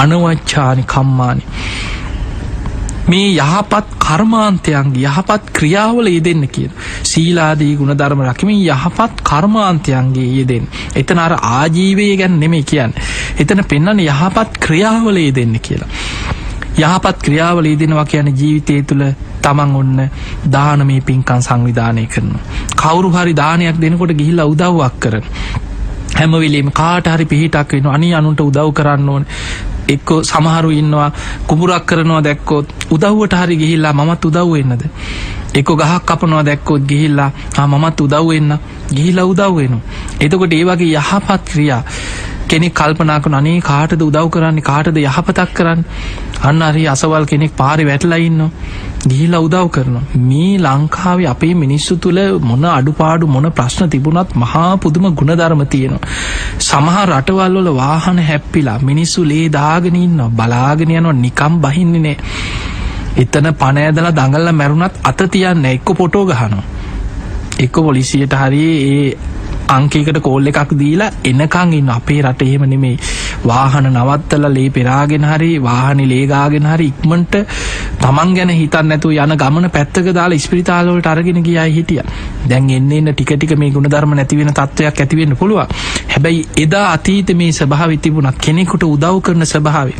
අනවච්චානි කම්මානි. මේ යහපත් කර්මාන්තයන්ගේ යහපත් ක්‍රියාවල යෙදෙන්න කියන සීලාදී ගුණධර්ම රකිමින් යහපත් කර්මාන්තයන්ගේ යෙදෙන් එතන අර ආජීවය ගැන නෙමේ කියන්න. එතන පෙන්න්න යහපත් ක්‍රියාවල යෙදෙන්න කියලා. යහපත් ක්‍රියාවල යෙදෙනවා කියන ජීවිතය තුළ තමන් ඔන්න දානමේ පින්කන් සංවිධානය කරන කවුරු හරි දානයක් දෙනකොට ගිහිල්ලා උදව්වක් කරන හැමවිලීම කාට හරි පිහිටක් වෙන අනි අනුන්ට උදව් කරන්න ඕන. එක්කො සමහරු ඉන්නවා කුඹුරක් කරනවා දැක්කොත් උදව්වට හරි ගිහිල්ලා මමත් උදව්වෙන්නද එක්කො ගහක් කපනවා දැක්කොත් ගිහිල්ලා මමත් උදව්වෙන්න ගිහිලා උදව්වෙනු එතකොට ඒ වගේ යහපත් ක්‍රියා කෙනෙක් කල්පනාකන අනේ කාටද උදව් කරන්නේ? කාටද යහපතක් කරන්න? අන්න අරි අසවල් කෙනෙක් පාරි වැටලයින්න ගිහිලා උදව් කරන මේ ලංකාවේ අපේ මිනිස්සු තුළ මොන අඩුපාඩු මොන ප්‍රශ්න තිබුණත් මහා පුදුම ගුණධර්ම තියෙනවා. සමහා රටවල්වල වාහන හැප්පිලා මිනිස්සු ලේ දාගෙනන්න බලාගෙන යනවා. නිකම් බහින්නනේ එතන පනෑදලා දඟල්ල මැරුණත් අත තියන්න එක්ක පොටෝ ගහනවා. එක්ක පොලිසියට හරි ඒ අංකේකට කෝල් එකක් දීලා එනකං ඉන්න. අපේ රට එහෙම නෙමේ වාහන නවත්තල ලේ පෙරාගෙන හරි වාහනි ලේගාගෙන හරි ඉක්මට තමන් ගැන හිතන් නැතු යන ගමන පැත්තක දාලා ස්පිරිතාලෝට අරගෙන ගියයි හිටිය. දැන් එන්න එන්න ටිකටික මේ ගුණධර්ම නැතිවෙන තත්ත්වයක් ඇතිවෙන්න පුළුව හැබැයි එදා අතීත මේ සභාව තිබුණත් කෙනෙකුට උදව් කරන ස්භාවේ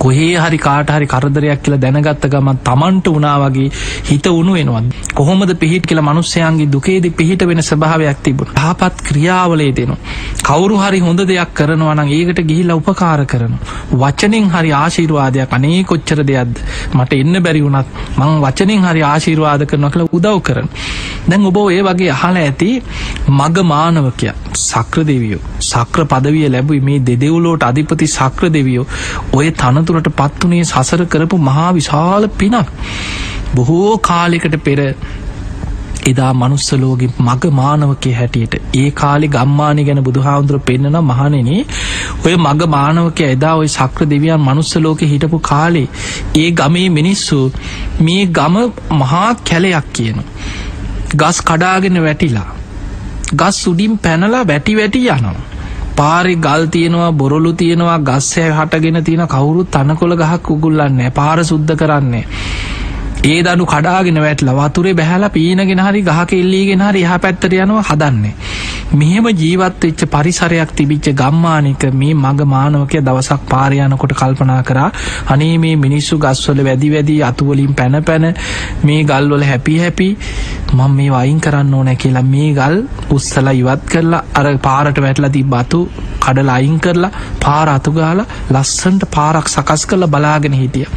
කොහේ හරි කාට හරි කරදරයක් කියලා දැනගත්ත ගමන් තමන්ට වනා වගේ හිත උුණු වෙනවත් කොහොමද පිහිට කියලා මනුස්සයන්ගේ දුකේද පිහිට වෙන ස්භාවයක් තිබුණ. හපත් ක්‍රියාවලේ දෙනු කවුරු හරි හොඳ දෙයක් කරනවා නම් ඒකට ගිහිල්ල උපකාර කරන වචනෙන් හරි ආශීර්වාදයක් අනේ කොච්චර දෙයක්ද මට එන්න බැරි වුණත් මං වචනෙන් හරි ආශීර්වාද කරන කළ උදව් කරන දැන් ඔබෝ ඒ වගේ අහල ඇති මග මානවකය සක්‍ර දෙවියෝ සක්‍ර පදවිය ලැබුයි මේ දෙදෙවුලෝට අධිපති සක්‍ර දෙවියෝ ඔය තනතුරට පත්වනේ සසර කරපු මහා විශාල පිනක්. බොහෝ කාලෙකට පෙර එදා මනුස්සලෝගේ මග මානවකය හැටියට ඒ කාලි ගම්මානය ගැන බුදුහාමුදුර පෙන්න්නන මහනෙන ඔය මග මානවක එදා ඔය සක්‍ර දෙවියන් මනුස්සලෝක හිටපු කාලේ ඒ ගමේ මිනිස්සු මේ ගම මහා කැලයක් කියන ගස් කඩාගෙන වැටිලා ගස් සුඩින් පැනලා වැටි වැටි යනවා. පාරි ගල් තියෙනවා බොරොලු තියෙනවා ගස්සෑ හටගෙන තියෙන කවුරුත් තනකොළ ගහක් උගුල්ලන්න පාර සුද්ධ කරන්නේ. ඒ දනු කඩාගෙන වැටල වතුරේ බැහල පීනගෙන හරි ගහක එල්ලීගෙන හරි එහ පැත්තර යනවා හදන්නේ. මෙහෙම ජීවත් වෙච්ච පරිසරයක් තිබිච්ච ගම්මානක මේ මග මානවකය දවසක් පාරයනකොට කල්පනා කරා අනේ මේ මිනිස්සු ගස්වල වැදි වැදී අතුවලින් පැන පැන මේ ගල්වල හැපි හැපි මං මේ වයින් කරන්න ඕනෑ කියලා මේ ගල් උස්සලා ඉවත් කරලා අර පාරට වැටලා ති බතු කඩල අයින් කරලා පාර අතුගාල ලස්සන්ට පාරක් සකස් කරලා බලාගෙන හිටිය.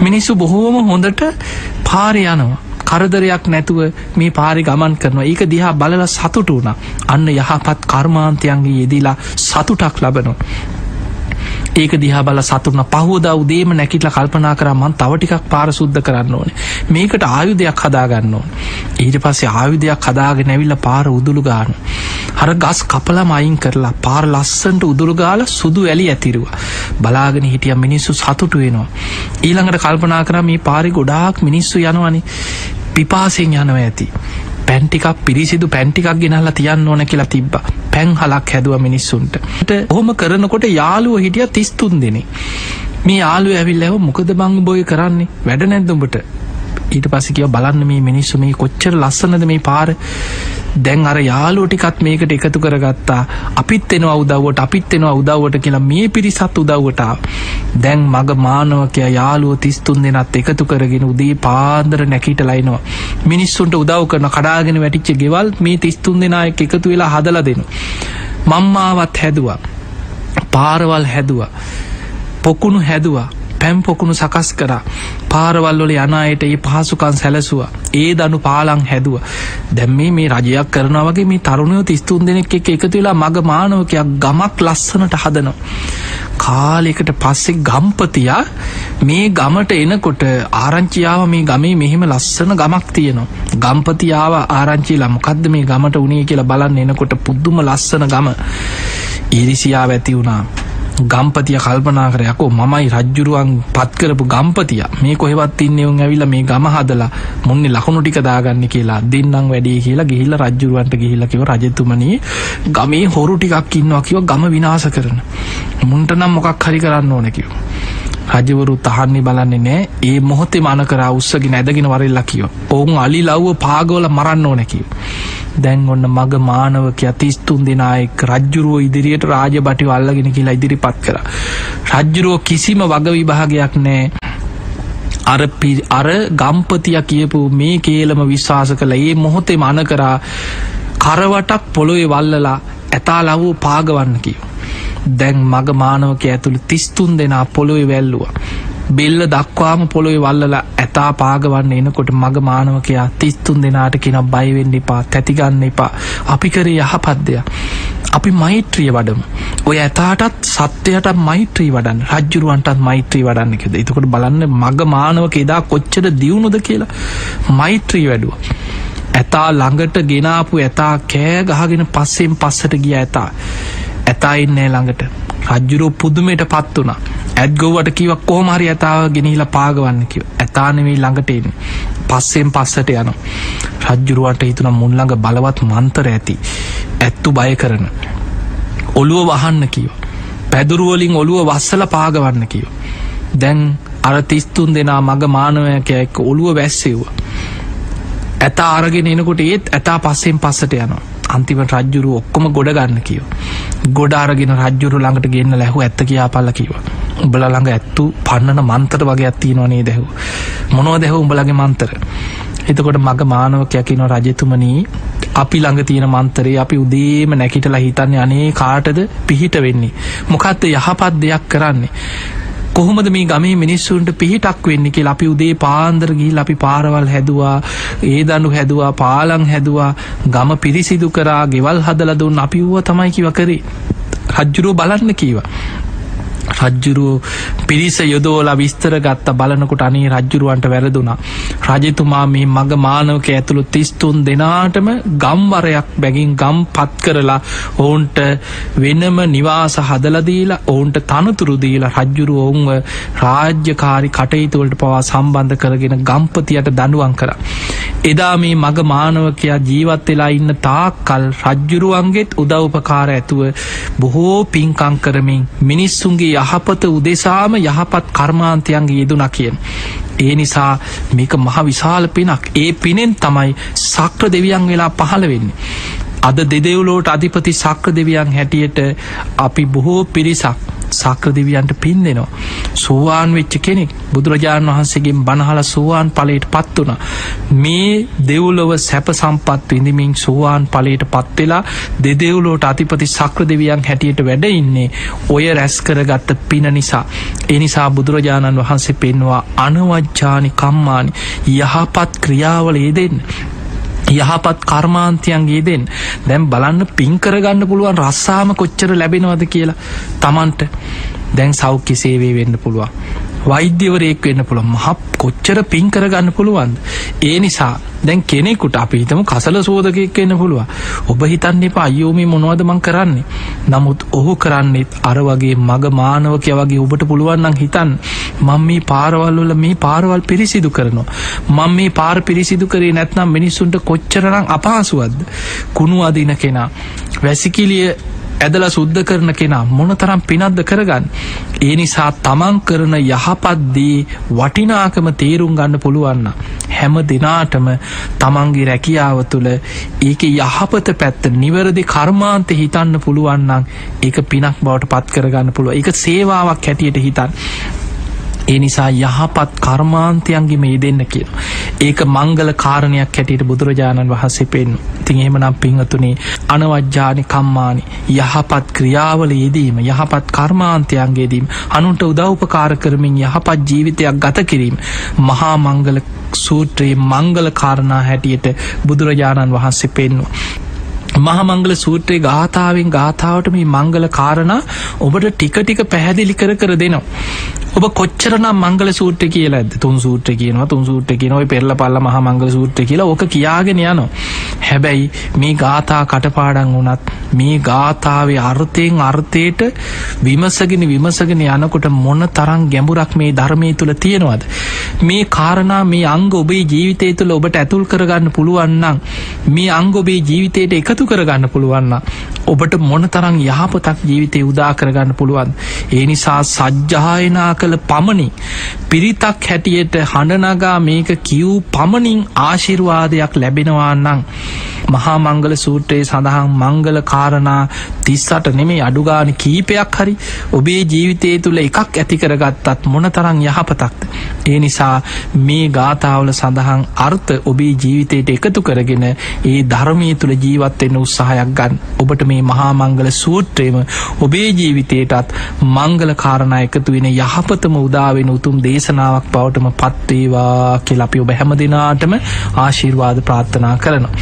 මිනිස්සු බොහෝම හොඳට පාරි යනවා. කරදරයක් නැතුව මේ පාරි ගමන් කරනවා. ඒක දිහා බලල සතුට වුණ. අන්න යහපත් කර්මාන්තයන්ගේ යෙදිලා සතුටක් ලබනවා. ඒක දිහා බල සතුරන පහෝද උදේම නැකිටල කල්පනා කරමන් තව ටිකක් පාර සුද්ධ කරන්න ඕන. මේකට ආයුධයක් හදාගන්න ඕන. ඊට පස්සේ ආයුධයක් හදාගෙන ඇවිල්ල පාර උදුළු ගාන හර ගස් කපලම අයින් කරලා පාර ලස්සන්ට උදුරුගාල සුදු ඇලි ඇතිරවා. බලාගෙන හිටිය මිනිස්සු සතුටු වෙනවා. ඊළඟට කල්පනා කර මේ පාරි ගොඩාක් මිනිස්සු යනවනි. පිපාසෙන් යනව ඇති. පැන්ටිකක් පිරිසිදු පැන්ටිකක් ගෙනල්ලා තියන්න ඕන කියලා තිබ්බ. පැන් හලක් හැදුව මිනිස්සුන්ට. හොම කරනකොට යාළුව හිටිය තිස්තුන් දෙනේ මේ යාලු ඇවිල්ලව මොකද බං බොය කරන්නේ? වැඩ නැද්දුඹට ඊට පසිකිව බලන්න මේ මිනිස්සු මේ කොච්චර ලස්සනද මේ පාර. දැන් අර යාලෝටිකත් මේකට එකතු කරගත්තා. අපිත් එෙනවා උදව්වට අපිත් එෙනවා උදව්වට කියලා මේ පිරිසත් උදව්වටා දැන් මග මානවකය යාලුව තිස්තුන් දෙනත් එකතු කරගෙන උදේ පාන්දර නැකිට ලයිනවා මිනිස්සුන්ට උදව් කරන කඩාගෙන වැටිච්ච ගෙවල් මේ තිස්තුන් දෙනායක් එකතු වෙලා හදල දෙනු මම්මාවත් හැදවා. පාරවල් හැදවා. පොකුණු හැදවා. පැම් පොකුණු සකස් කරා. පාරවල්වල යනයට ඒ පහසුකන් සැලසවා. ඒ දනු පාලං හැදුව. දැම්මේ මේ රජයක් කරන වගේ මේ තරුණයෝ තිස්තුන් දෙනෙක් එක එකතු වෙලා මග මානවකයක් ගමක් ලස්සනට හදනවා. කාලෙකට පස්සෙ ගම්පතියා මේ ගමට එනකොට ආරංචියාව මේ ගමේ මෙහෙම ලස්සන ගමක් තියෙනවා. ගම්පතියාව ආරංචිලා මොකක්ද මේ ගමට උනේ කියලා බලන්න එනකොට පුද්දුම ලස්සන ගම. ඉරිසියාව ඇති වුණා. ගම්පතිය කල්පනා කරයකෝ මමයි රජ්ජුරුවන් පත්කරපු ගම්පතිය. මේ කොහෙවත් ඉන්න උන් ඇවිල මේ ගම හදලා මුන්නේ ලකුණු ටික දාගන්න කියලා. දෙන්නම් වැඩේ කියලා ගිහිල්ල රජ්ජුරුවන්ට ගිහිල්ලකිව රජතුමනී ගමේ හොරු ටිකක් ඉන්නවා කිව ගම විනාස කරන. මුන්ට නම් මොකක් හරි කරන්න ඕනැකිව රජවරු තහන්නේ බලන්නේ නෑ. ඒ මොහොතේ මන කර උත්සගෙන ඇදගෙන වරල්ලා කියව ඔවුන් අලි ලව්ව පාගෝල මරන්න ඕනැකිව දැන් ඔන්න මග මානවක තිස්තුන් දෙනායෙක් රජ්ජුරුව ඉදිරියට රාජ බටි වල්ලගෙන කියලා ඉදිරිපත් කර. රජ්ජුරුව කිසිම වග විභාගයක් නෑ. අර අර ගම්පතිය කියපු මේ කේලම විශ්වාස කළ. ඒ මොහොතේ මන කරා කරවටක් පොළොවේ වල්ලලා ඇතා ලවූ පාගවන්න කියව. දැන් මග මානවක ඇතුළු තිස්තුන් දෙනා පොළොවේ වැල්ලුව. බෙල්ල දක්වාම පොළොවේ වල්ලලා ඇතා පාගවන්න එනකොට මග මානවකයා තිස්තුන් දෙනාට කෙන බයිවෙන්න එපා තැතිගන්න එපා. අපි කරේ යහපත්දයක් අපි මෛත්‍රිය වඩම. ඔය ඇතාටත් සත්‍යයට මෛත්‍රී වඩන් රජ්ජුරුවන්ටත් මෛත්‍රී වඩන්න එකෙද එතකොට බලන්න මග මානවක එදා කොච්චර දියුණුද කියලා මෛත්‍රී වැඩුව. ඇතා ළඟට ගෙනාපු ඇතා කෑ ගහගෙන පස්සෙන් පස්සට ගිය ඇතා. ඇතා ඉන්නෑ ළඟට. රජ්ජුරුව පුදුමයට පත් වනා ඇත්ගොවට කිව කෝමරි ඇතාව ගෙනහිල පාගවන්න කිව ඇතානවෙයි ළඟටෙන් පස්සෙන් පස්සට යන රජ්ජුරුවට හිතුන මුල්ළඟ බලවත් මන්තර ඇති. ඇත්තු බය කරන. ඔළුව වහන්න කියව පැදුරුවලින් ඔළුව වස්සල පාගවන්න කියව දැන් අර තිස්තුන් දෙනා මග මානවයක එක්ක ඔළුව වැස්සෙව්ව. ඇතා අරගෙන එනකොට ඒත් ඇතා පස්සෙන් පස්සට යනවා. අන්තිම රජ්ජුරු ඔක්කොම ගොඩ ගන්න කියව ගොඩ අරගෙන රජ්ජුරු ළඟට ගන්න ලැහු ඇත්ත කියා පල්ල කිව උඹල ළඟ ඇත්තු පන්නන මන්තර වගේ ඇත්තිනවනේ දැහු මොනෝ දැහ උඹලගේ මන්තර? එතකොට මග මානවකයකින රජතුමනී අපි ළඟ තියෙන මන්තරේ අපි උදේම නැකිටලා හිතන්නේ අනේ කාටද පිහිට වෙන්නේ? මොකක්ද යහපත් දෙයක් කරන්නේ? කොහොමද මේ ගමේ මිනිස්සුන්ට පිහිටක් වෙන්න කියලා? අපි උදේ පාන්දර ගිහිල් අපි පාරවල් හැදවා ඒ දනු හැදවා පාලං හැදවා ගම පිරිසිදු කරා ගෙවල් හදල දුන්න. අපි වුව තමයි කිව කරේ. රජ්ජුරුව බලන්න කීවා. රජ්ජුරුව පිරිස යොදෝලා විස්තර ගත්ත බලනකොට අනේ රජ්ජුරුවන්ට වැරදුනා. රජතුමා මේ මග මානවක ඇතුළු තිස්තුන් දෙනාටම ගම්වරයක් බැගින් ගම් පත් කරලා ඔවුන්ට වෙනම නිවාස හදලදීලා ඔවුන්ට තනතුරුදීලා රජ්ජුරු ඔවුන්ව රාජ්‍යකාරි කටයුතුවලට පවා සම්බන්ධ කරගෙන ගම්පතියට දඩුවන් කර. එදා මේ මග මානවකයා ජීවත් වෙලා ඉන්න තාක්කල් රජ්ජුරුවන්ගේත් උදව්පකාර ඇතුව බොහෝ පින්කං කරමින් මිනිස්සුන්ගේ යහපත උදෙසාම යහපත් කර්මාන්තයන්ගේ යෙදුන කියෙන්. ඒ නිසා මේක මහ විශාල පිනක් ඒ පිනෙන් තමයි සක්‍ර දෙවියන් වෙලා පහළ වෙන්නේ. අද දෙදෙව්ලෝට අධිපති සක්‍ර දෙවියන් හැටියට අපි බොහෝ පිරිසක් සක්‍ර දෙවියන්ට පින් දෙනවා. සෝවාන් වෙච්ච කෙනෙක් බුදුරජාණන් වහන්සේගෙන් බණහල සෝවාන් පලට පත් වුණ. මේ දෙව්ලොව සැප සම්පත් විඳමින් සෝවාන් පලට පත්වෙලා දෙදෙව්ලෝට අතිපති සක්‍ර දෙවියන් හැටියට වැඩ ඉන්නේ ඔය රැස් කරගත්ත පින නිසා. එනිසා බුදුරජාණන් වහන්සේ පෙන්වා අනවජ්ජානි කම්මානි යහපත් ක්‍රියාවල ඒදෙන්. යහපත් කර්මාන්තයන්ගේ දෙෙන් දැම් බලන්න පින්කරගන්න පුළුවන් රස්සාම කොච්චර ලැබෙනවද කියලා තමන්ට දැන් සෞඛ්‍ය සේවේ වෙන්න පුළුවන් වෛද්‍යවරයෙක් වෙන්න පුළ මහප් කොච්චර පින් කරගන්න පුළුවන්ද? ඒ නිසා දැන් කෙනෙකුට අපි හිතම කසල සෝදකයක් වෙන්න පුළුව ඔබ හිතන්න එපා අයෝමි මොනවද මං කරන්නේ? නමුත් ඔහු කරන්නෙත් අර වගේ මග මානවකය වගේ ඔබට පුළුවන්නම් හිතන් මං මේ පාරවල්වල මේ පාරවල් පිරිසිදු කරනවා. මං මේ පාර පිරිසිදු කරේ නැත්නම් මිනිස්සුන්ට කොච්චරනම් අපහසුවද්ද කුණු අදින කෙනා වැසිකිලිය ඇදල සුද්ධ කරන කෙනා මොන තරම් පිනද්ද කරගන්න. ඒ නිසා තමන් කරන යහපත්දී වටිනාකම තේරුම් ගන්න පුළුවන්න. හැම දෙනාටම තමන්ගේ රැකියාව තුළ ඒක යහපත පැත්ත නිවැරදි කර්මාන්ත හිතන්න පුළුවන්නම් ඒක පිනක් බවට පත් කරගන්න පුළුව එක සේවාවක් හැටියට හිතන් ඒ නිසා යහපත් කර්මාන්තයන්ගේ මේ දෙන්න කියන. ඒක මංගල කාරණයක් හැටියට බුදුරජාණන් වහන්සේ පෙන් තින් එහෙමනම් පිංහතුනේ අනවජ්‍යානි කම්මානි යහපත් ක්‍රියාවල යෙදීම යහපත් කර්මාන්තයන්ගේදීම අනුන්ට උදව්පකාර කරමින් යහපත් ජීවිතයක් ගත කිරීම මහා මංගල සූත්‍රයේ මංගල කාරණා හැටියට බුදුරජාණන් වහන්සේ පෙන්වා. මහමංගල සූත්‍රයේ ගාථාවෙන් ගාථාවට මේ මංගල කාරණ ඔබට ටික ටික පැහැදිලි කර කර දෙනවා. ඔබ කොච්චරනම් මංගල සූට්‍ර කියලා ඇද තුන් සූට්‍ර කියනවා තුන් සූට්‍ර කියන ඔය පෙරල පල්ල මහ මංගල සූට්‍ර කියලා ඕක කියාගෙන යනවා. හැබැයි මේ ගාථා කටපාඩන් වනත් මේ ගාථාවේ අර්ථයෙන් අර්ථයට විමසගෙන විමසගෙන යනකොට මොන තරං ගැඹුරක් මේ ධර්මය තුළ තියෙනවද? මේ කාරණා මේ අංග ඔබේ ජීවිතය තුළ ඔබට ඇතුල් කරගන්න පුළුවන්නම් මේ අංග ඔබේ ජීවිතයට එකතු කරගන්න පුළුවන්න ඔබට මොන තරං යහපතක් ජීවිතය උදා කරගන්න පුළුවන් ඒ නිසා සජ්්‍යායනා කළ පමණි. පිරිතක් හැටියට හඬනගා මේක කිව් පමණින් ආශිර්වාදයක් ලැබෙනවාන්නම් මහා මංගල සූත්‍රයේ සඳහන් මංගල කාරණා තිස්සට නෙමේ අඩුගාන කීපයක් හරි ඔබේ ජීවිතය තුළ එකක් ඇතිකරගත්තත් මොන තරං යහපතක්ද? ඒ නිසා මේ ගාථාවල සඳහන් අර්ථ ඔබේ ජීවිතයට එකතු කරගෙන ඒ ධර්මය තුළ ජීවත්වෙන්න උත්සාහයක් ගන්න. ඔබට මේ මහා මංගල සූත්‍රයම ඔබේ ජීවිතයටත් මංගල කාරණා එකතු වෙන යහපතම උදාවෙන උතුම් දේශනාවක් බවටම පත්වේවා කියලපි ඔබ හැම දෙනාටම ආශිර්වාද ප්‍රාර්ථනා කරනවා.